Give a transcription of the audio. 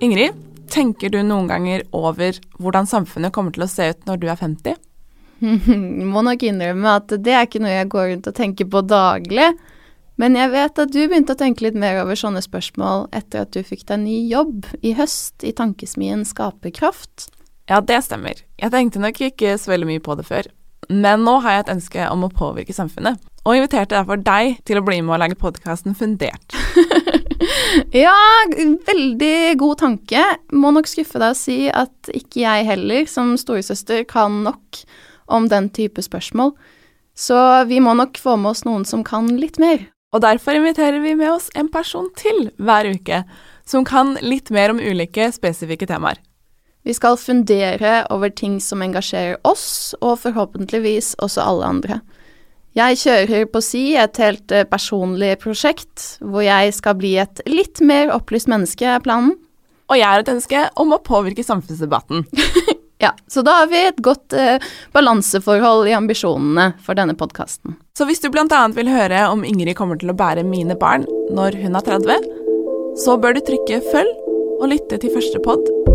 Ingrid, tenker du noen ganger over hvordan samfunnet kommer til å se ut når du er 50? Må nok innrømme at det er ikke noe jeg går rundt og tenker på daglig. Men jeg vet at du begynte å tenke litt mer over sånne spørsmål etter at du fikk deg ny jobb i høst i tankesmien Skaperkraft. Ja, det stemmer. Jeg tenkte nok ikke så veldig mye på det før. Men nå har jeg et ønske om å påvirke samfunnet, og inviterte derfor deg til å bli med og lage podkasten Fundert. ja, veldig god tanke. Må nok skuffe deg å si at ikke jeg heller, som storesøster, kan nok om den type spørsmål. Så vi må nok få med oss noen som kan litt mer. Og derfor inviterer vi med oss en person til hver uke, som kan litt mer om ulike spesifikke temaer. Vi skal fundere over ting som engasjerer oss, og forhåpentligvis også alle andre. Jeg kjører på si et helt eh, personlig prosjekt, hvor jeg skal bli et litt mer opplyst menneske, er planen. Og jeg har et ønske om å påvirke samfunnsdebatten. ja, så da har vi et godt eh, balanseforhold i ambisjonene for denne podkasten. Så hvis du bl.a. vil høre om Ingrid kommer til å bære mine barn når hun er 30, så bør du trykke følg og lytte til første pod.